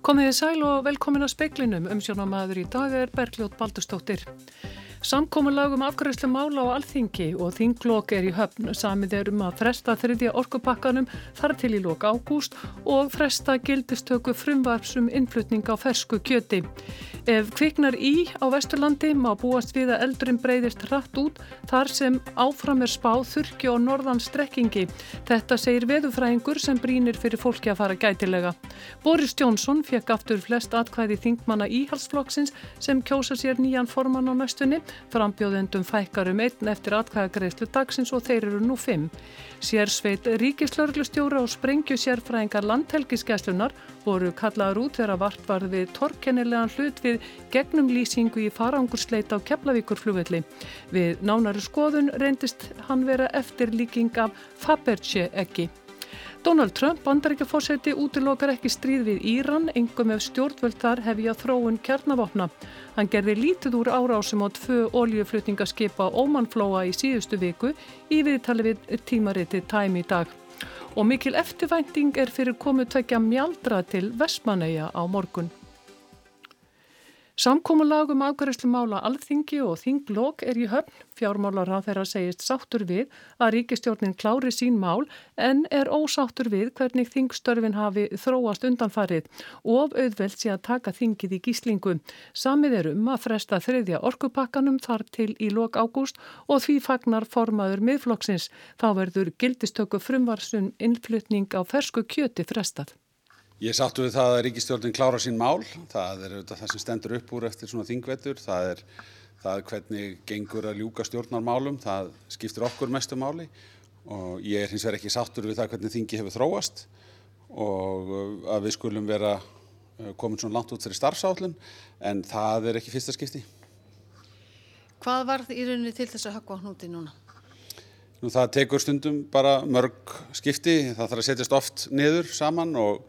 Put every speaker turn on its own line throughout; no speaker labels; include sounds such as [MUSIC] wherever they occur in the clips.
Komiði sæl og velkomin að speiklinum. Umsjónamaður í dag er Bergljótt Baldurstóttir. Samkómulagum afgræslu mála á alþingi og þinglokk er í höfn. Samið er um að fresta þriðja orkupakkanum þar til í lok ágúst og fresta gildistöku frumvarpsum innflutning á fersku kjöti. Ef kviknar í á Vesturlandi má búast við að eldurinn breyðist rætt út þar sem áfram er spáð þurki og norðan strekkingi. Þetta segir veðufræðingur sem brínir fyrir fólki að fara gætilega. Boris Jónsson fekk aftur flest atkvæði þingmanna íhalsflokksins sem kjósa sér nýjan forman á næstunni Frambjóðendum fækkar um einn eftir atkvæðagreyslu dagsins og þeir eru nú fimm. Sérsveit ríkislörglustjóra og sprengju sérfræðingar landhelgiskeslunar voru kallaður út þegar vart var við torkennilegan hlut við gegnum lýsingu í farangursleita á Keflavíkurflugvelli. Við nánari skoðun reyndist hann vera eftirlíking af Faberge ekki. Donald Trump, bandaríkjafórseti, útilokar ekki stríð við Íran, engum ef stjórnvöldar hefja þróun kjarnavopna. Hann gerði lítið úr árásum á tvö oljuflutningaskipa Ómanflóa í síðustu viku í viðtali við tímariti Time í dag. Og mikil eftirvænting er fyrir komu tvekja mjaldra til Vestmanæja á morgun. Samkómulagum afgæðslu mála alþingi og þinglokk er í höfn. Fjármálar að þeirra segist sáttur við að ríkistjórnin klári sín mál en er ósáttur við hvernig þingstörfin hafi þróast undanfarið og auðvelt sé að taka þingið í gíslingu. Samið er um að fresta þriðja orkupakkanum þar til í lok ágúst og því fagnar formaður miðflokksins. Þá verður gildistöku frumvarsun innflutning á fersku kjöti frestað.
Ég sáttu við það að ríkistjórnin klára sín mál. Það er það sem stendur upp úr eftir svona þingvetur. Það er það hvernig gengur að ljúka stjórnarmálum. Það skiptir okkur mestu máli og ég er hins vegar ekki sáttur við það hvernig þingi hefur þróast og uh, að við skulum vera uh, komin svona langt út fyrir starfsállun en það er ekki fyrsta skipti.
Hvað var í rauninni til þess að hakka á hnúti núna?
Nú það tekur stundum bara mörg skipti. Það þarf að setjast oft niður saman og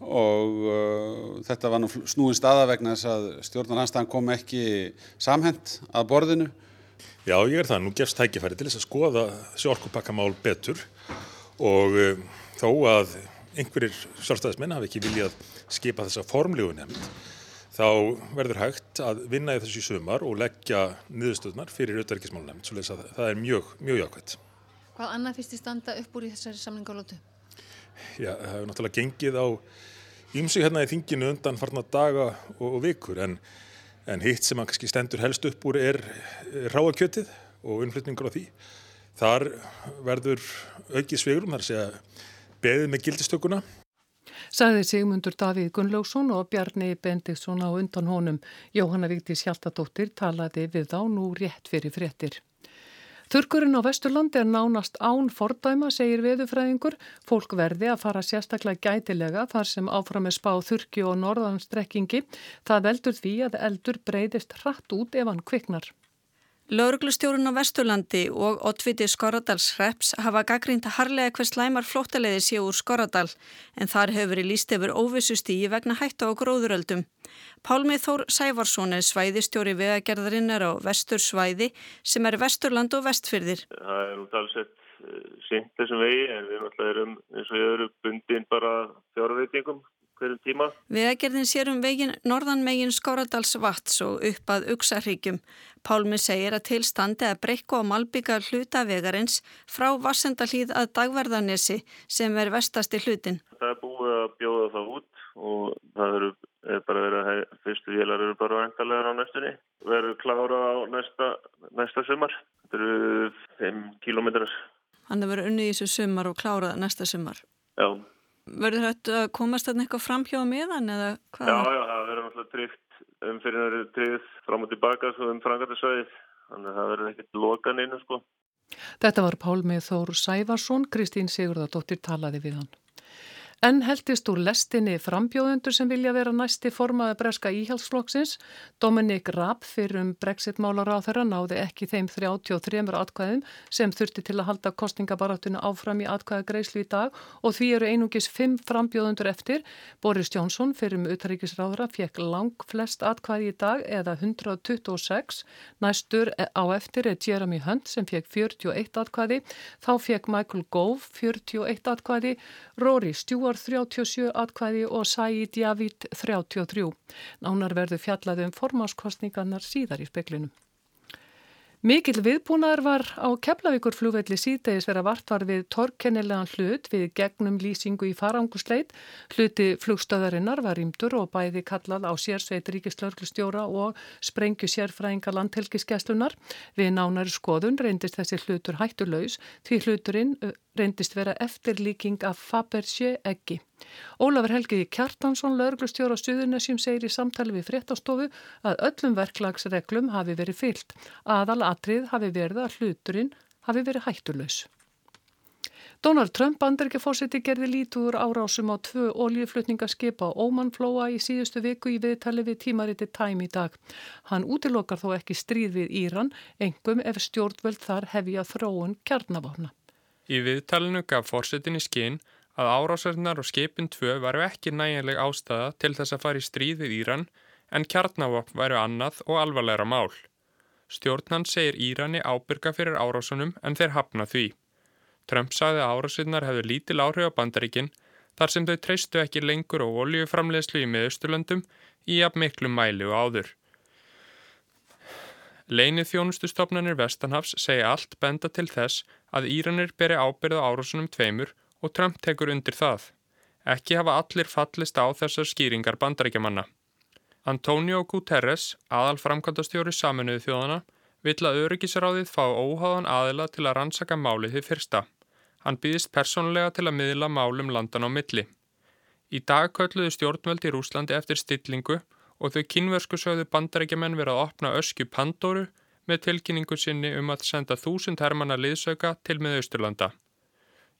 og uh, þetta var nú snúin staða vegna þess að stjórnarhanstæðan kom ekki samhend að borðinu.
Já, ég er það. Nú gefst tækifæri til þess að skoða sjálfkopakkamál betur og uh, þó að einhverjir sjálfstæðismenn hafi ekki viljað skipa þessa formlegu nefnd þá verður hægt að vinna í þessu sumar og leggja niðurstöðnar fyrir auðverkismál nefnd, svo að það er mjög, mjög jákvæmt.
Hvað annað fyrst í standa upp úr í þessari samlingalótu?
Já, það hefur náttúrulega gengið á ímsu hérna í þinginu undan farna daga og, og vikur en, en hitt sem kannski stendur helst upp úr er ráakjötið og innflytningur á því. Þar verður aukið sveigurum, þar sé að beðið með gildistökuna.
Saði Sigmundur Davíð Gunnlaugsson og Bjarni Bendiktsson á undan honum. Jóhanna Víktis Hjaltadóttir talaði við þá nú rétt fyrir fréttir. Þurkurinn á Vesturlandi er nánast án fordæma, segir veðufræðingur. Fólk verði að fara sérstaklega gætilega þar sem áfram er spáð þurki og norðanstrekkingi. Það veldur því að eldur breyðist hratt út ef hann kviknar.
Lauruglustjórun á Vesturlandi og Ottviti Skorradalsreps hafa gaggrínt að harlega hver slæmar flóttaleiði séu úr Skorradal en þar hefur verið líst yfir óvissustígi vegna hættu á gróðuröldum. Pálmið Þór Sæfarsson er svæðistjóri vegagerðarinnar á Vestursvæði sem er Vesturland og Vestfyrðir.
Það er út alls eitt eh, sýnt þessum vegi en við erum eins og ég eru bundin bara fjárveitingum hverjum tíma.
Vegagerðin sér um vegin norðan megin Skáradals vats og upp að Uxarríkjum. Pálmið segir að tilstandi að breyku á malbyggar hlutavegarins frá Vassendalíð að Dagverðanesi sem er vestasti hlutin.
Það er búið að bjóða það út og það eru bara verið að fyrstu vélar eru bara vantarlegar á næstunni verður klára á næsta, næsta sumar þetta eru 5 kílómetrar
Þannig að verður unni í þessu sumar og klára næsta sumar
Já
Verður þetta að komast þarna eitthvað framhjá meðan eða hvað?
Já, já, það verður náttúrulega tryggt umfyrir það tryggt fram og tilbaka svo um frangatisvæðið þannig að það verður ekkert lokan einu sko.
Þetta var Pálmið Þór Sæfarsson Kristín Sigurðardóttir talaði við hann En heldist úr lestinni frambjóðundur sem vilja vera næsti formaði breska íhjálpsflokksins. Dominik Raab fyrir um brexit-málar á þeirra náði ekki þeim 33 atkvæðum sem þurfti til að halda kostningabaráttuna áfram í atkvæða greiðslu í dag og því eru einungis 5 frambjóðundur eftir. Boris Jónsson fyrir um utryggisráðra fekk lang flest atkvæði í dag eða 126. Næstur á eftir er Jeremy Hunt sem fekk 41 atkvæði. Þá fekk Michael Gove 41 atkvæði. Rory Stewart Anwar 37 atkvæði og Said Javid 33. Nánar verður fjallað um formáskostningarnar síðar í speklinum. Mikil viðbúnaður var á Keflavíkur flugvelli síðdegis vera vartvar við torkennilegan hlut við gegnum lýsingu í farangussleit. Hluti flugstöðarinnar var rýmdur og bæði kallað á sérsveit ríkislörglustjóra og sprengju sérfræðinga landhelgiskeslunar. Við nánari skoðun reyndist þessi hlutur hættulaus því hluturinn reyndist vera eftirlíking af Fabergé eggi. Ólafur Helgiði Kjartansson, lauruglustjóra á Suðunesjum, segir í samtali við fréttastofu að öllum verklagsreglum hafi verið fyllt. Aðal atrið hafi verið að hluturinn hafi verið hættulös. Donald Trump, bandaríkjafósiti, gerði lítúður árásum á tvö oljuflutningaskip á Ómanflóa í síðustu viku í viðtali við tímariti Time í dag. Hann útilokar þó ekki stríð við Íran, engum ef stjórnvöld þar hefja þróun kjarnavofna.
Í viðtalinu gaf fórsetin í skinn að árásarnar og skipin 2 varu ekki nægileg ástæða til þess að fara í stríðið Íran en kjarnavopn varu annað og alvarlegra mál. Stjórnan segir Írani ábyrga fyrir árásunum en þeir hafna því. Trump sagði að árásinnar hefðu lítil áhrif á bandaríkinn þar sem þau treystu ekki lengur og oljuframlegslu í miðausturlöndum í að miklu mæli og áður. Leinið þjónustustofnanir Vestanhafs segja allt benda til þess að Íranir beri ábyrða árásunum tveimur og Trump tekur undir það. Ekki hafa allir fallist á þessar skýringar bandarækjamanna. Antonio Guterres, aðal framkvæmdastjóri saminuðu þjóðana, vill að öryggisráðið fá óháðan aðila til að rannsaka málið því fyrsta. Hann býðist persónulega til að miðla málum landan á milli. Í dag kölluðu stjórnveld í Rúslandi eftir stillingu og þau kynversku sögðu bandarækjaman verið að opna öskju Pandoru með tilkynningu sinni um að senda þúsund hermanna liðsauka til miðausturlanda.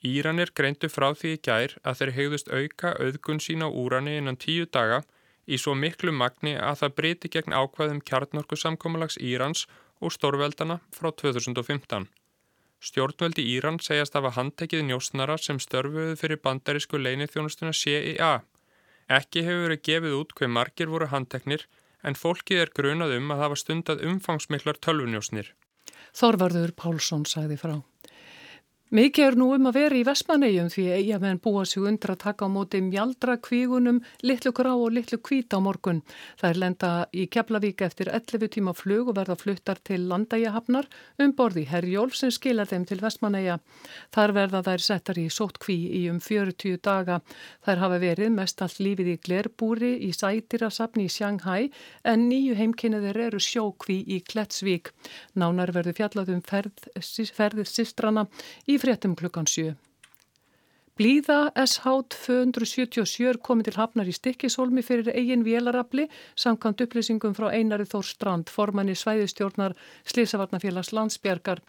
Íranir greindu frá því í gær að þeir hegðust auka auðgun sín á úrani innan tíu daga í svo miklu magni að það breyti gegn ákvaðum kjarnorku samkómalags Írans og stórveldana frá 2015. Stjórnveldi Íran segjast af að handtekið njósnara sem störfuðu fyrir bandarísku leinithjónustuna CIA. Ekki hefur verið gefið út hver margir voru handteknir en fólkið er grunað um að hafa stundað umfangsmiklar tölvunjósnir.
Þorvarður Pálsson sagði frá. Mikið er nú um að vera í Vestmannegjum því eigamenn búa sig undra að taka á móti mjaldra kvígunum, litlu grá og litlu kvít á morgun. Það er lenda í Keflavík eftir 11 tíma flug og verða fluttar til Landægjahafnar um borði Herjólf sem skilar þeim til Vestmannegja. Þar verða þær settar í sótt kví í um 40 daga. Þær hafa verið mest allt lífið í Glerbúri í Sætirasafni í Sjanghæ en nýju heimkynniðir eru sjókví í Klettsvík. Nánar verður fjallað um ferð, ferðið sistrana í fréttum klukkan 7. Blíða SH 277 komið til hafnar í stikkishólmi fyrir eigin vélarafli samkvæmt upplýsingum frá Einari Þór Strand, formanni svæðistjórnar Slísavarnafélags landsbjargar.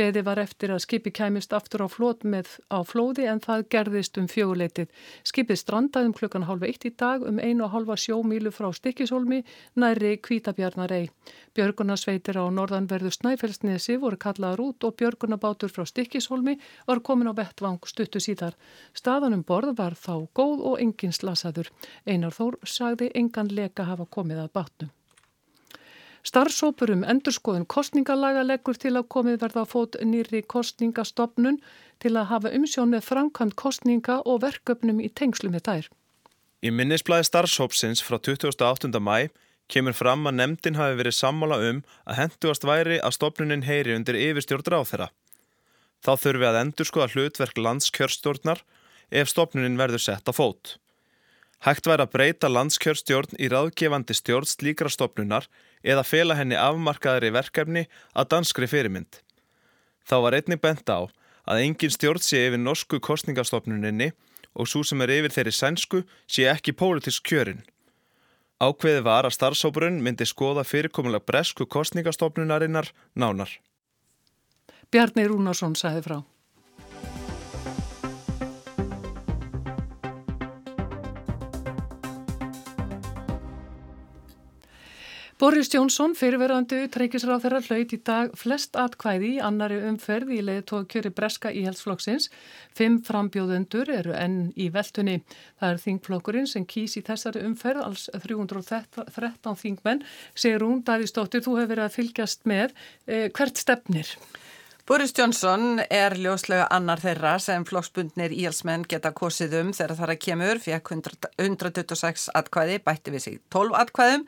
Beði var eftir að skipi kæmist aftur á flót með á flóði en það gerðist um fjöguleitið. Skipið strandaðum klukkan halva eitt í dag um einu og halva sjómílu frá stikkishólmi næri Kvítabjarnarei. Björgunarsveitir á norðanverðu Snæfellsnesi voru kallaðar út og björgunabátur frá stikkishólmi var komin á vettvang stuttu síðar. Staðanum borð var þá góð og engin slasaður. Einar Þór sagði engan leka hafa komið að batnum. Starfsópurum endurskoðun kostningalaga leggur til að komið verða fót nýri kostningastofnun til að hafa umsjón með framkvæmt kostninga og verköpnum í tengslu með þær.
Í minnisblæði starfsópsins frá 28. mæ kemur fram að nefndin hafi verið sammála um að henduast væri að stofnunin heyri undir yfirstjórn ráð þeirra. Þá þurfi að endur skoða hlutverk landskjörstjórnar ef stopnunin verður sett á fót. Hægt væri að breyta landskjörstjórn í ráðgefandi stjórn slíkra stopnunar eða fela henni afmarkaðri verkefni að danskri fyrirmynd. Þá var einnig bent á að engin stjórn sé yfir norsku kostningastofnuninni og svo sem er yfir þeirri sænsku sé ekki pólitísk kjörin. Ákveði var að starfsóbrunn myndi skoða fyrirkomulega bresku kostningastofnunarinnar nánar.
Bjarni Rúnarsson sagði frá. Boris Jónsson, fyrirverandi utreikisráð þeirra hlaut í dag flest atkvæði í annari umferð í leið tók kjöri breska íhaldsflokksins. Fimm frambjóðundur eru enn í veltunni. Það er þingflokkurinn sem kýs í þessari umferð, alls 313 þingmenn. Segir hún, Davíðsdóttir, þú hefur verið að fylgjast með. Eh, hvert stefnir?
Boris Johnson er ljóslega annar þeirra sem flokksbundnir íhalsmenn geta kosið um þegar það er að kemur, fekk 126 atkvæði, bætti við sig 12 atkvæðum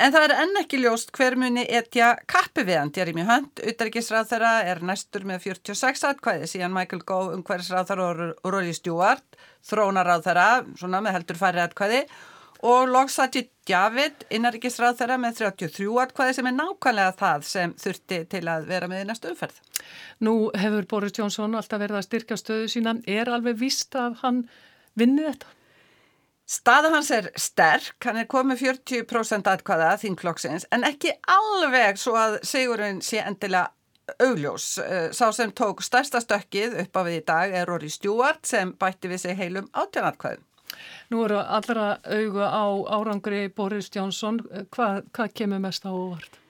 En það er enn ekki ljóst hver muni etja kappi við hann. Jeremy Hunt, utaríkisráð þeirra, er næstur með 46 atkvæði síðan Michael Gove, umhverfisráð þeirra og Rory Stewart, þrónaráð þeirra, svona með heldur færri atkvæði og Logsati Javid, innaríkisráð þeirra með 33 atkvæði sem er nákvæmlega það sem þurfti til að vera með í næstu umferð.
Nú hefur Boris Johnson alltaf verið að styrka stöðu sína. Er alveg vist að hann vinni þetta?
Staða hans er sterk, hann er komið 40% atkvæða þingflokksins en ekki alveg svo að Sigurinn sé endilega augljós. Eh, sá sem tók stærsta stökkið upp á við í dag er Rory Stewart sem bætti við sig heilum átjónatkvæðum.
Nú eru allra auga á árangri Boris Jónsson. Hvað, hvað kemur mest á óvart?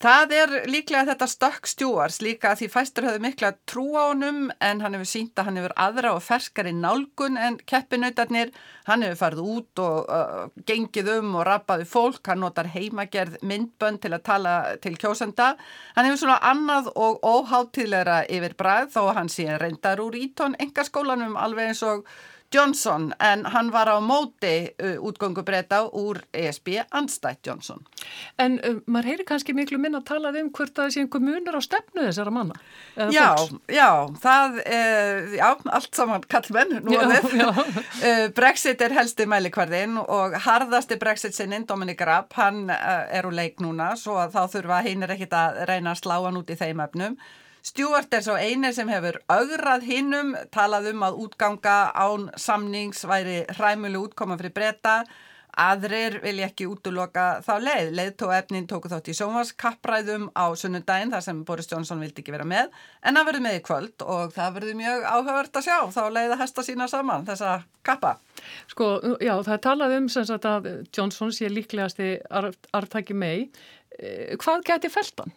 Það er líklega þetta stökk stjúars líka að því fæstur höfðu mikla trú á honum en hann hefur sínt að hann hefur aðra og ferskari nálgun en keppinautarnir. Hann hefur farið út og uh, gengið um og rappaði fólk, hann notar heimagerð myndbönd til að tala til kjósenda. Hann hefur svona annað og óháttíðleira yfir bræð þó hann sé reyndar úr ítón engaskólanum alveg eins og Johnson en hann var á móti uh, útgöngubreyta úr ESB anstætt Johnson.
En uh, maður heyri kannski miklu minna að tala um hvort það sé einhver munur á stefnu þessara manna?
Já, fólks. já, það er, já, allt saman kallmenn nú að við. [LAUGHS] Uh, Brexit er helsti mælikvarðin og harðasti Brexit sinni, Dominic Raab, hann uh, er úr leik núna svo að þá þurfa hinn er ekkit að reyna að slá hann út í þeim öfnum. Stjúart er svo eini sem hefur augrað hinnum, talað um að útganga án samnings væri hræmulu útkoma fyrir breyta. Aðrir vilja ekki útloka þá leið. Leðtóefnin tóku þátt í sjónvarskappræðum á sunnundaginn þar sem Boris Johnson vildi ekki vera með en það verður með í kvöld og það verður mjög áhugavert að sjá. Þá leiði hesta sína saman þessa kappa.
Sko, já, það talað um sem sagt að Johnson sé líklegasti arftæki mei. Eh, hvað geti feltan?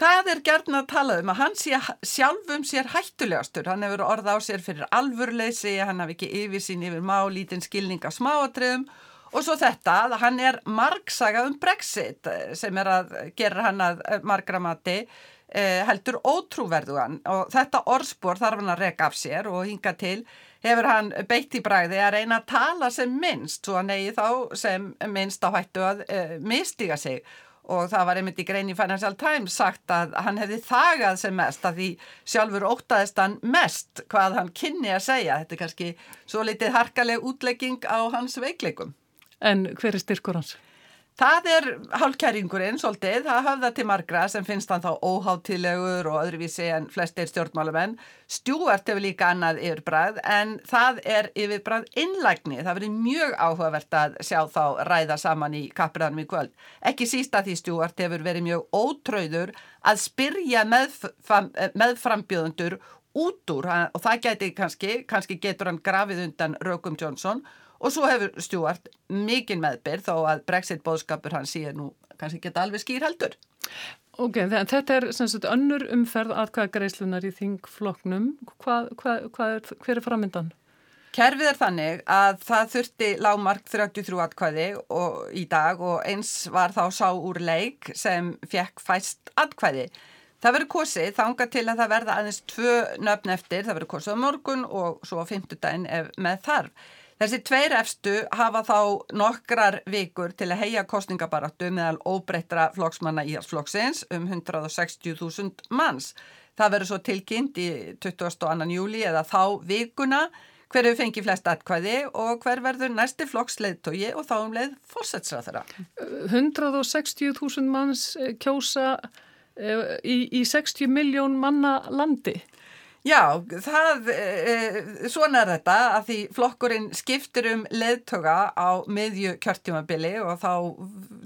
Það er gerðin að tala um að hann sé sjálfum sér hættulegastur. Hann hefur orða á sér fyrir alvurleysi, hann hafi ekki yfirsýn yfir má, lítinn skilning af smáatriðum. Og svo þetta að hann er margsaga um Brexit sem er að gera hann að margramati eh, heldur ótrúverðugan. Og þetta orðspor þarf hann að reka af sér og hinga til hefur hann beitt í bræði að reyna að tala sem minnst svo hann eigi þá sem minnst á hættu að eh, mistiga sig og það var einmitt í grein í Financial Times sagt að hann hefði þagað sem mest að því sjálfur ótaðist hann mest hvað hann kynni að segja. Þetta er kannski svo litið harkaleg útlegging á hans veikleikum.
En hver er styrkur hans?
Það er hálfkæringurinn svolítið, það hafða til margra sem finnst hann þá óháttilegur og öðruvísi en flestir stjórnmálumenn. Stjúart hefur líka annað yfirbræð en það er yfirbræð innlægni. Það verður mjög áhugavert að sjá þá ræða saman í kapriðanum í kvöld. Ekki síst að því Stjúart hefur verið mjög ótröður að spyrja meðframbjöðundur út úr og það geti kannski, kannski getur hann grafið undan Rökum Jónsson Og svo hefur Stjórn mikinn meðbyrð þó að Brexit bóðskapur hann sé nú kannski geta alveg skýr heldur.
Ok, þetta er sem sagt önnur umferð aðkvæða greiðslunar í þingfloknum. Hvað, hvað, hvað er, hver er framöndan?
Kerfið er þannig að það þurfti lágmark 33 atkvæði og, í dag og eins var þá sá úr leik sem fekk fæst atkvæði. Það verður kosið þanga til að það verða aðeins tvö nöfn eftir, það verður kosið á morgun og svo á fymtudaginn með þarf. Þessi tveir efstu hafa þá nokkrar vikur til að heia kostningabarattu meðal óbreyttra flokksmanna í flokksins um 160.000 manns. Það verður svo tilkynnt í 22. júli eða þá vikuna hverju fengi flest atkvæði og hver verður næsti flokksleðtogi og þá um leið fórsetsra þeirra.
160.000 manns kjósa eh, í, í 60 miljón manna landi.
Já, það, e, svona er þetta að því flokkurinn skiptir um leðtöga á miðju kjörtjumabili og þá,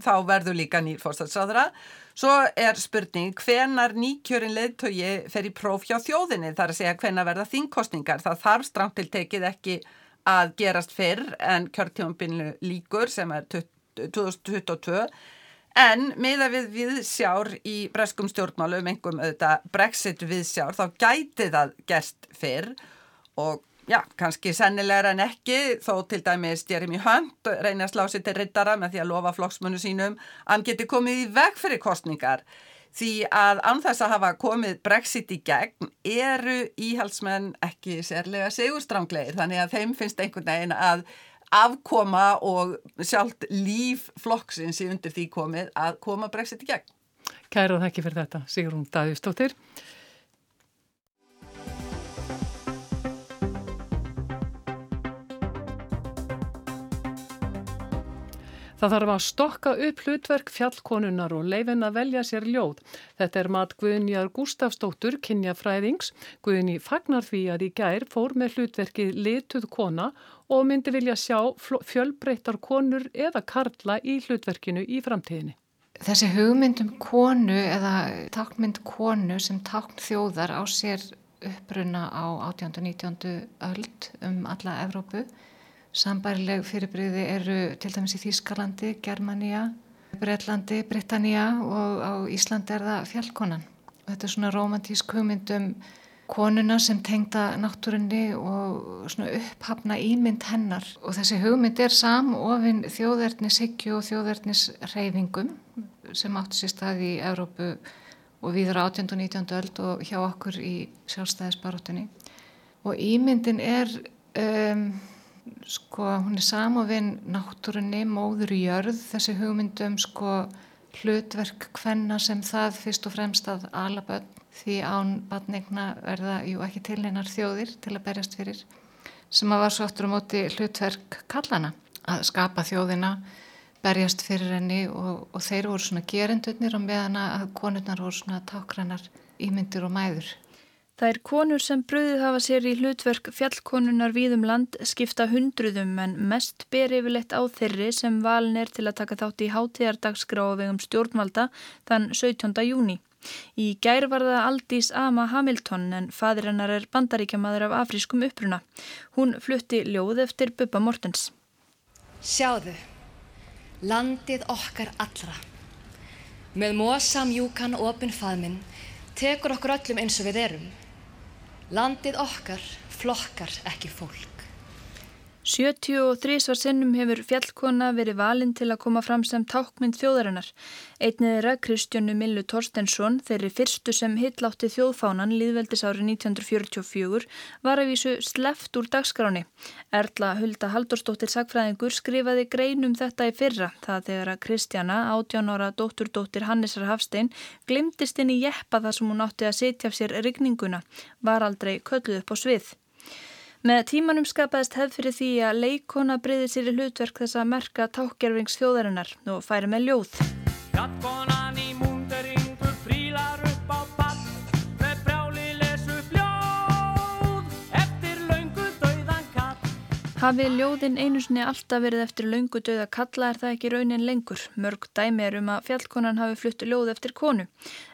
þá verður líka nýr fórstæðsraðra. Svo er spurning hvenar nýkjörin leðtögi fer í próf hjá þjóðinni þar að segja hvenar verða þingkostningar. Það þarf strántiltekið ekki að gerast fyrr en kjörtjumabilinu líkur sem er 2022 En miða við viðsjár í breskum stjórnmálum, engum auðvitað brexit viðsjár, þá gæti það gerst fyrr og já, kannski sennilegar en ekki, þó til dæmis Jeremy Hunt reynir að slá sér til rittara með því að lofa flokksmönu sínum, hann geti komið í veg fyrir kostningar. því að ánþess að hafa komið Brexit í gegn eru íhalsmenn ekki sérlega segurstránglegir þannig að þeim finnst einhvern veginn að afkoma og sjálft líf flokksins í undir því komið að koma Brexit í gegn.
Kæra þakki fyrir þetta, Sigrun Davíðstóttir. Það þarf að stokka upp hlutverk fjallkonunar og leifin að velja sér ljóð. Þetta er mat Guðnjar Gustafsdóttur, kynjafræðings. Guðni fagnar því að í gær fór með hlutverkið lituð kona og myndi vilja sjá fjölbreyttar konur eða karla í hlutverkinu í framtíðinni.
Þessi hugmyndum konu eða tákmynd konu sem tákn þjóðar á sér uppruna á 18. og 19. öld um alla Evrópu Sambærileg fyrirbriði eru til dæmis í Þýskalandi, Germania, Breitlandi, Britannia og á Íslandi er það fjallkonan. Þetta er svona romantísk hugmyndum konuna sem tengda náttúrunni og svona upphafna ímynd hennar. Og þessi hugmynd er samofinn þjóðverðnishyggju og þjóðverðnisreyfingum sem áttu sér stað í Európu og viður 18. og 19. öld og hjá okkur í sjálfstæðisbaróttunni. Og ímyndin er... Um, sko hún er samofinn náttúrunni, móður í jörð þessi hugmyndum sko hlutverk hvenna sem það fyrst og fremst að alaböld því án batningna verða jú ekki til einar þjóðir til að berjast fyrir sem að var svo aftur á móti hlutverk kallana að skapa þjóðina berjast fyrir henni og, og þeir voru svona gerendurnir og meðan að konurnar voru svona tákrannar ímyndir og mæður
Það er konur sem bröðið hafa sér í hlutverk fjallkonunar víðum land skipta hundruðum en mest ber yfirleitt á þeirri sem valin er til að taka þátt í hátíðardagsgrá vegum stjórnvalda þann 17. júni. Í gær var það Aldís Ama Hamilton en fadir hennar er bandaríkjamaður af afrískum uppruna. Hún flutti ljóð eftir Bubba Mortens.
Sjáðu, landið okkar allra. Með mosa mjúkan opin faðminn tekur okkur öllum eins og við erum. Landið okkar flokkar ekki fólk.
73 svar sinnum hefur fjallkona verið valinn til að koma fram sem tákmynd þjóðarinnar. Einnið er að Kristjónu Millu Torstensson, þeirri fyrstu sem hitlátti þjóðfánan líðveldis árið 1944, var að vísu sleft úr dagskráni. Erla Hulda Haldurstóttir Sagfræðingur skrifaði greinum þetta í fyrra, það þegar að Kristjana, 18 ára dótturdóttir Hannesar Hafstein, glimtist inn í jeppa þar sem hún átti að setja af sér rigninguna, var aldrei kölluð upp á svið. Með tímanum skapaðist hefð fyrir því að leikona breyði sér í hlutverk þess að merka tákgerfings þjóðarinnar og færi með ljóð. Hafi ljóðin einu sinni alltaf verið eftir laungu döða kalla er það ekki raunin lengur. Mörg dæmi er um að fjallkonan hafi fluttu ljóð eftir konu.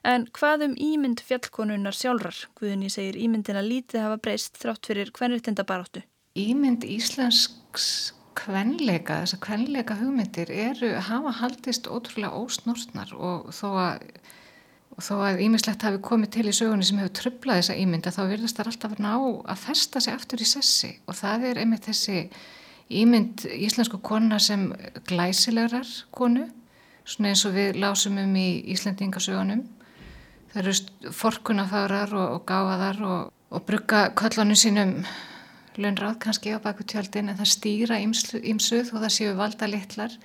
En hvað um ímynd fjallkonunar sjálfrar? Guðunni segir ímyndina lítið hafa breyst þrátt fyrir hvernriðtindabaráttu.
Ímynd Íslensk kvenleika, þessar kvenleika hugmyndir eru hafa haldist ótrúlega ósnortnar og þó að og þó að ímislegt hafi komið til í sögunni sem hefur trublað þessa ímynda þá virðast það alltaf ná að festa sig aftur í sessi. Og það er einmitt þessi ímynd íslensku kona sem glæsilegar konu svona eins og við lásum um í Íslandingasögunum það eru forkunafárar og, og gáðar og, og brugga köllunum sínum lönnráð kannski á baku tjöldin en það stýra ímsuð og það séu valda litlar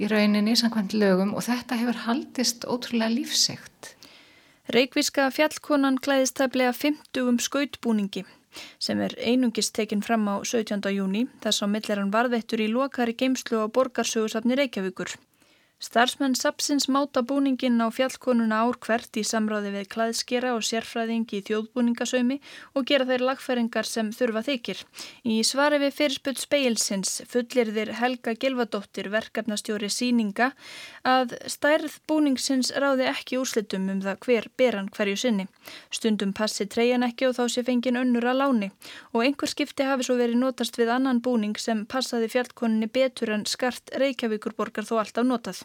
í rauninni samkvæmt lögum og þetta hefur haldist ótrúlega lífsegt.
Reykvíska fjallkonan klæðist tæplega 50 um skautbúningi sem er einungist tekinn fram á 17. júni þess að millir hann varðveittur í lokari geimslu á borgarsögursafni Reykjavíkur. Starfsmenn Sapsins máta búningin á fjallkonuna ár hvert í samráði við klæðskera og sérfræðingi í þjóðbúningasömi og gera þeir lagfæringar sem þurfa þykir. Í svari við fyrirspöld speilsins fullir þeir Helga Gilvadóttir verkefnastjóri síninga að stærð búningsins ráði ekki úrslitum um það hver beran hverju sinni. Stundum passi treyjan ekki og þá sé fengin önnur að láni og einhver skipti hafi svo verið notast við annan búning sem passaði fjallkoninni betur en skart Reykjavíkurborgar þó alltaf notað.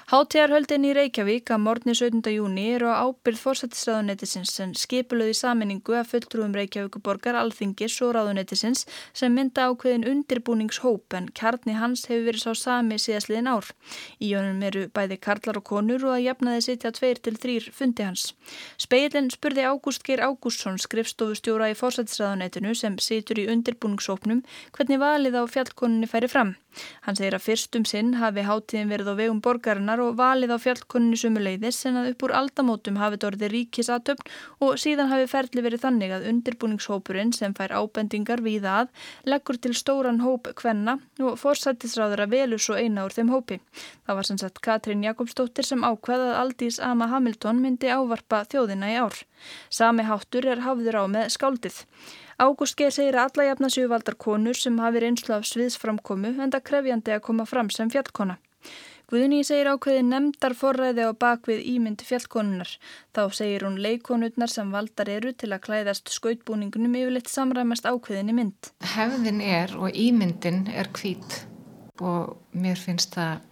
Háttíðarhöldin í Reykjavík að morgni 17. júni eru á ábyrð fórsættisraðunetisins sem skipulöði saminningu að fulltrúum Reykjavíkuborgar, alþingis og ráðunetisins sem mynda ákveðin undirbúningshóp en kjarni hans hefur verið sá sami síðastliðin ár. Í jónum eru bæði karlar og konur og að jafnaði sitja tveir til þrýr fundi hans. Speilin spurði Ágúst Geir Ágústsson, skrifstofustjóra í fórsættisraðunetinu sem situr í undirbúningshópnum, hvernig valið á fjallkonunni færi fram. Hann segir að fyrstum sinn hafi háttíðin verið á vegum borgarinnar og valið á fjallkonunni sumuleiðis en að upp úr aldamótum hafi dorði ríkisatöfn og síðan hafi ferli verið þannig að undirbúningshópurinn sem fær ábendingar við að leggur til stóran hóp kvenna og fórsættisráður að velu svo eina úr þeim hópi. Það var sem sagt Katrín Jakobsdóttir sem ákveðað Aldís Ama Hamilton myndi ávarpa þjóðina í ár. Sami háttur er hafður á með skáldið. Ágúst Geir segir að alla jafna séuvaldar konur sem hafi reynslu af sviðsframkomu en það krefjandi að koma fram sem fjallkona. Guðni segir ákveði nefndar forræði á bakvið ímynd fjallkonunar. Þá segir hún leikonurnar sem valdar eru til að klæðast skautbúningunum yfirleitt samræmast ákveðinni mynd.
Hefðin er og ímyndin er hvít og mér finnst það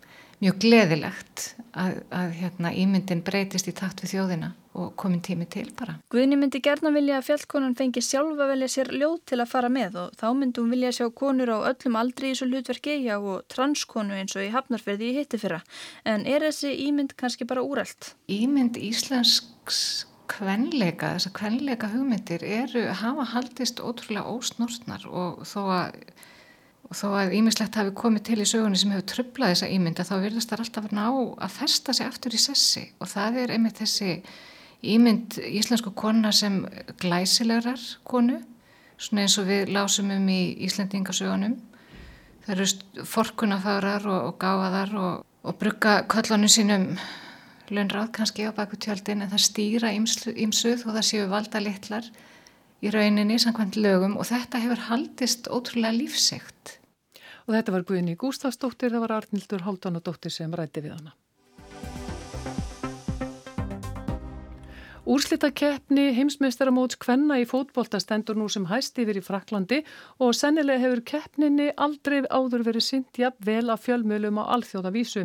mjög gleðilegt að, að hérna, ímyndin breytist í takt við þjóðina og komin tími til bara.
Guðni myndi gerna vilja að fjallkonan fengi sjálfa velja sér ljóð til að fara með og þá myndi hún vilja sjá konur á öllum aldri í svo hlutverki já og transkonu eins og í hafnarferði í hitti fyrra. En er þessi ímynd kannski bara úrælt?
Ímynd íslensks kvenleika, þessar kvenleika hugmyndir eru hafa haldist ótrúlega ósnortnar og þó að og þó að ímislegt hafi komið til í sögunni sem hefur trublað þessa ímynda þá virðast það alltaf að ná að festa sig aftur í sessi og það er einmitt þessi ímynd íslensku kona sem glæsilegar konu, svona eins og við lásum um í Íslandingasögunum. Það eru forkunafárar og, og gáðar og, og brugga köllunum sínum lönnráð kannski á baku tjöldin en það stýra ímsuð og það séu valda litlar í rauninni samkvæmt lögum og þetta hefur haldist ótrúlega lífsegt.
Og þetta var Guðni Gústafsdóttir, það var Arnildur Haldunadóttir sem rætti við hana. Úrslita keppni heimsmeistaramóts kvenna í fótbolta stendur nú sem hæst yfir í Fraklandi og sennilega hefur keppninni aldrei áður verið synt jafn vel að fjölmjölum á alþjóðavísu.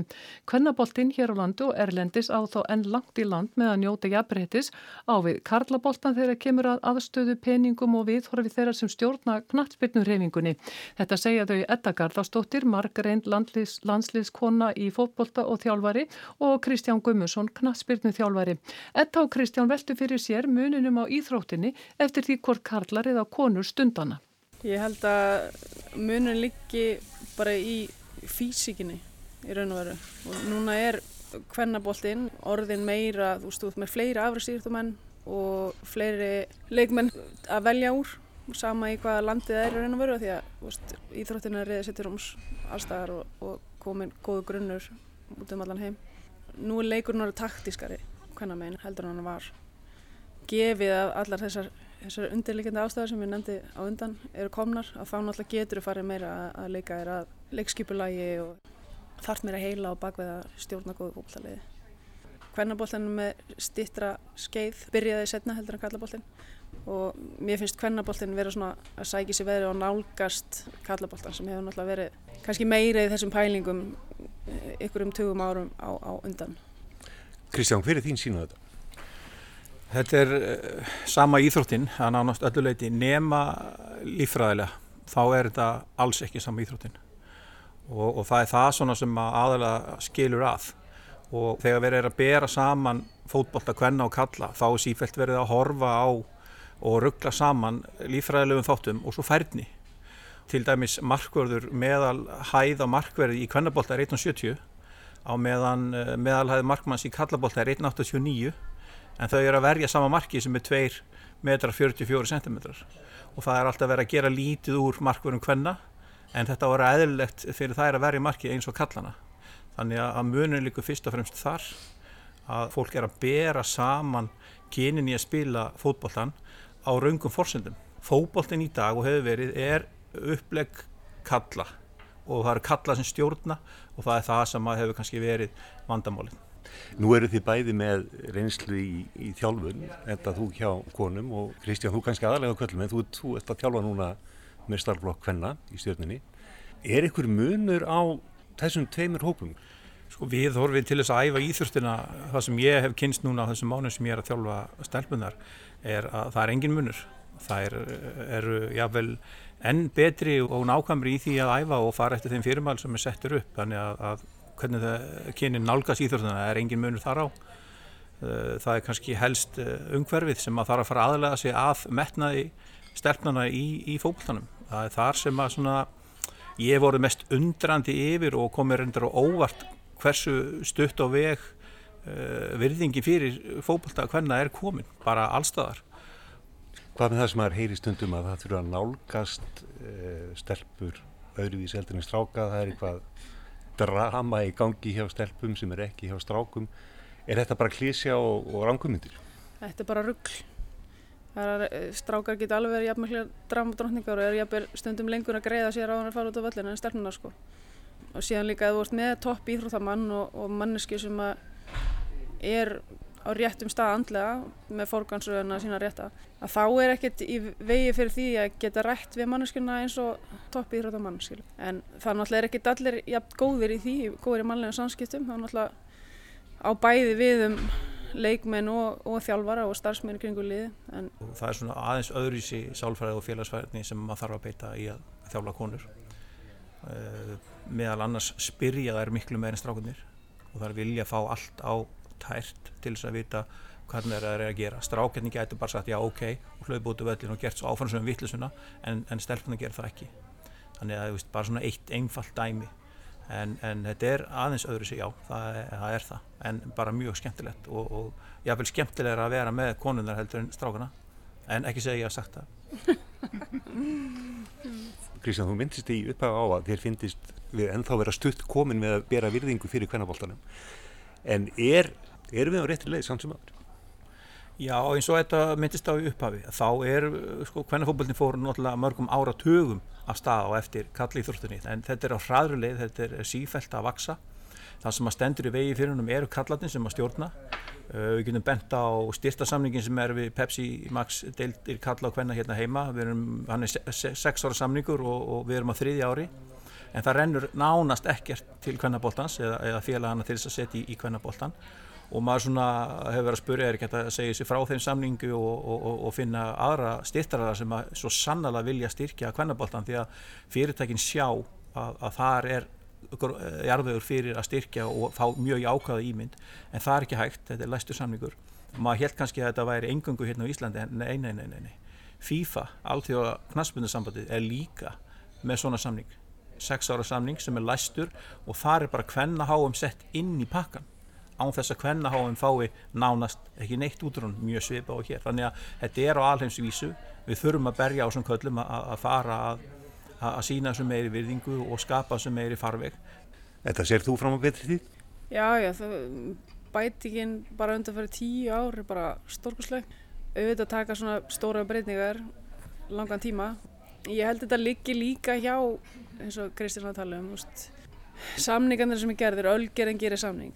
Kvennaboltinn hér á landu og Erlendis á þá enn langt í land með að njóta jafnbreytis á við Karlaboltan þegar kemur að aðstöðu peningum og viðhorfi þeirra sem stjórna knattspilnurhefingunni. Þetta segja þau Edda Garðarsdóttir, margareind landslýskona í fótbolta og þjálfari og Kristján Gummusson, knattspilnu þjálfari. Edda og Kristján veltu fyrir sér muninum á íþróttinni eftir því hvort karlar eða konur stundana.
Ég held að munin liggi bara í físikinni í raun og veru og núna er kvennaboltinn orðin meira, þú veist, með fleiri afriðsýrtumenn og fleiri leikmenn að velja úr sama í hvaða landið er í raun og veru því að veist, íþróttin er reyðið settir ums allstaðar og, og komin góðu grunnur út um allan heim. Nú er leikurinn orðið taktískari hvenna meginn heldur hann var gefið að allar þessar, þessar undirleikandi ástæðar sem ég nefndi á undan eru komnar að þá náttúrulega getur þú farið meira að, að leika þér að leikskipulagi og þarf meira heila á bakveð að stjórna góðu fólktalliði. Kvennaboltinu með stittra skeið byrjaði setna heldur en kallaboltin og mér finnst kvennaboltin vera svona að sækja sér verið og nálgast kallaboltan sem hefur náttúrulega verið kannski meira í þessum pælingum ykkur um tögum árum á, á undan.
Kristján, hver er þín sínu þetta?
Þetta er uh, sama íþróttin, er nánast ölluleiti nema lífræðilega, þá er þetta alls ekki sama íþróttin. Og, og það er það svona sem að aðalega skilur að. Og þegar verið er að bera saman fótbolta, kvenna og kalla þá er sífælt verið að horfa á og ruggla saman lífræðilegum þáttum og svo færni. Til dæmis markverður meðal hæð á markverði í kvennabolta er 1.70 á meðan uh, meðalhæð markmanns í kallabolta er 1.89 en þau eru að verja sama marki sem er 2 metrar 44 cm og það er alltaf verið að gera lítið úr markverðum hvenna en þetta voru eðlilegt fyrir það er að verja marki eins og kallana þannig að munum líka fyrst og fremst þar að fólk er að bera saman kynin í að spila fótbollan á raungum fórsendum fótbollin í dag og hefur verið er upplegg kalla og það eru kalla sem stjórna og það er það sem hefur kannski verið vandamálinn
Nú eru þið bæði með reynslu í, í þjálfun, þetta þú hjá konum og Kristján, þú kannski aðalega kvöllum en þú, þú ert að þjálfa núna með starflokk hvenna í stjórninni. Er ykkur munur á þessum tveimur hópum?
Sko við horfið til þess að æfa íþurftina, það sem ég hef kynst núna á þessum mánu sem ég er að þjálfa stelpunar, er að það er engin munur. Það eru, eru jáfnvel enn betri og nákvæmri í því að æfa og fara eftir þeim fyrirmæl sem er settur upp. Þannig að, að hvernig það kynir nálgast íþurftina er engin munur þar á. Eh, það er kannski helst eh, umhverfið sem að þarf að fara aðlega sig að metnaði stelpnana í, í fólktanum. Það er þar sem að svona, ég voru mest undrandi yfir og komið reyndar og óvart hversu stutt á veg uh, virðingi fyrir fókbalta hvernig það er komin, bara allstaðar.
Hvað með það sem er heyri stundum að það þurfa að nálgast uh, stelpur öðruvís eldur en stráka, það er eitthvað drama í gangi hjá stelpum sem er ekki hjá strákum. Er þetta bara klísja og, og rangumindir?
Þetta er bara ruggl. Eh, strákar geta alveg verið jafnmjög dramadrótningar og er jafnvel stundum lengur að greiða sér á hann að fara út á völlinu en stelpunar sko og síðan líka að þú ert með topp íþróttamann og, og manneski sem er á réttum stað andlega með fórgansröðuna sína rétta að þá er ekkert í vegi fyrir því að geta rætt við manneskuna eins og topp íþróttamann en það náttúrulega er ekkert allir jafn góðir í því, góðir í mannlega samskiptum. Þá náttúrulega á bæði við um leikmenn og, og þjálfara og starfsmenn kringu liði en...
Það er svona aðeins öðruvísi sálfræði og félagsfærni sem maður þarf að beita í að þjálfa konur. Uh, meðal annars spyrja þær miklu meira en strákunir og það er vilja að fá allt á tært til þess að vita hvernig það er að gera. Strákjarni getur bara sagt já ok og hlaup út af öllin og gert svo áframsum vittlusuna en, en stelpunni ger það ekki. Þannig að það er bara svona eitt einfalt dæmi en, en þetta er aðeins öðru sig já, það er það, er það. en bara mjög skemmtilegt og, og jáfnveil skemmtilegra að vera með konunar heldur en strákuna en ekki segja ég að sagt það. [LAUGHS]
Kristján, þú myndist í upphafa á að þér finnist við ennþá vera stutt komin með að bera virðingu fyrir kvennaboltanum en er, er við á réttir leið samt sem aður?
Já, eins og þetta myndist á í upphafi þá er, sko, kvennafókbaltin fór náttúrulega mörgum áratugum af stað á eftir kallið þúrtunni en þetta er á hraðruleið, þetta er sífælt að vaksa það sem að stendur í vegi fyrir húnum eru kallatinn sem að stjórna. Uh, við getum bent á styrtasamningin sem er við Pepsi Max deildir kalla á hvenna hérna heima, erum, hann er se sex ára samningur og, og við erum á þriðja ári en það rennur nánast ekkert til hvennaboltans eða, eða félagana til þess að setja í, í hvennaboltan og maður svona hefur verið að spyrja er ekki að segja sér frá þeim samningu og, og, og finna aðra styrtarara sem að svo sannlega vilja styrkja hvennaboltan því að fyrirtækin sjá að, að þar er jarðvegur fyrir að styrkja og fá mjög jákaða ímynd. En það er ekki hægt, þetta er læstur samningur. Maður held kannski að þetta væri engungu hérna á Íslandi en nei, nei, nei, nei FIFA, allþjóða knastbundarsambandið er líka með svona samning sex ára samning sem er læstur og það er bara kvennaháum sett inn í pakkan án þess að kvennaháum fái nánast ekki neitt útrún mjög svipa og hér þannig að þetta er á alheimsvísu við þurfum að berja á svona köllum að fara að að sína þessu meiri virðingu og skapa þessu meiri farveg.
Þetta sér þú fram á betri tíð?
Já, já, bætingin bara undan fyrir tíu ár er bara stórkusleg. Auðvitað taka svona stóra breytningar langan tíma. Ég held þetta liggi líka hjá, eins og Kristján að tala um, úst, samningarnir sem er gerðir, ölgerðin gerir samning.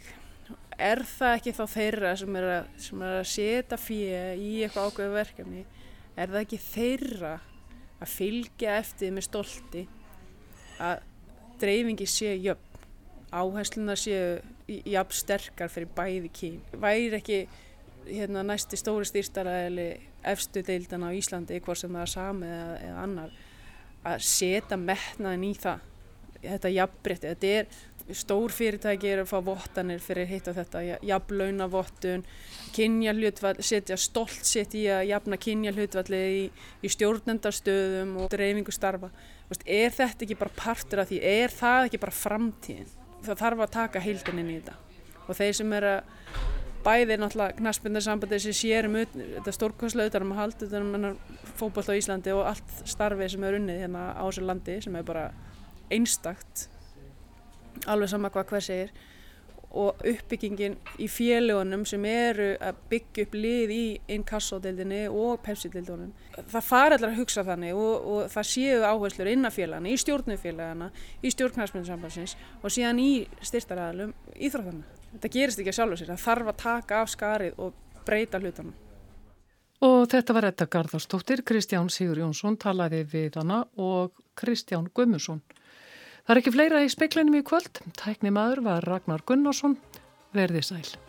Er það ekki þá þeirra sem er að, sem er að setja fyrir í eitthvað ákveðu verkefni, er það ekki þeirra að fylgja eftir með stolti að dreifingi séu jöfn áherslunar séu jafn sterkar fyrir bæði kín væri ekki hérna, næsti stóri stýrstaræðili efstu deildan á Íslandi hvort sem það er sami eða, eða annar að setja metnaðin í það þetta jafnbreytti, þetta er stór fyrirtæki eru að fá vottanir fyrir hitt og þetta, jafnlauna vottun kynja hlutvall, setja stolt sitt í að jafna kynja hlutvalli í, í stjórnendarstöðum og dreifingu starfa. Er þetta ekki bara partur af því, er það ekki bara framtíðin? Það þarf að taka heildin inn í þetta og þeir sem er að bæði náttúrulega knaspindarsambandi sem sérum þetta stórkvæmslega utanum að halda utanum fókbalt á Íslandi og allt starfið sem er unnið hérna á þessu landi sem er bara einstakt alveg sama hvað hver segir og uppbyggingin í félagunum sem eru að byggja upp lið í inkassódeildinni og pepsi-deildunum. Það fara allar að hugsa þannig og, og það séu áherslur innan félagana, í stjórnufélagana, í stjórnknæsmyndisambansins og síðan í styrstaræðalum íþróttana. Þetta gerist ekki að sjálfa sér, það þarf að taka af skarið og breyta hlutunum.
Og þetta var þetta Garðarstóttir, Kristján Sigur Jónsson talaði við hana og Kristján Guðmusson. Það er ekki fleira í speiklinum í kvöld. Tækni maður var Ragnar Gunnarsson. Verði sæl.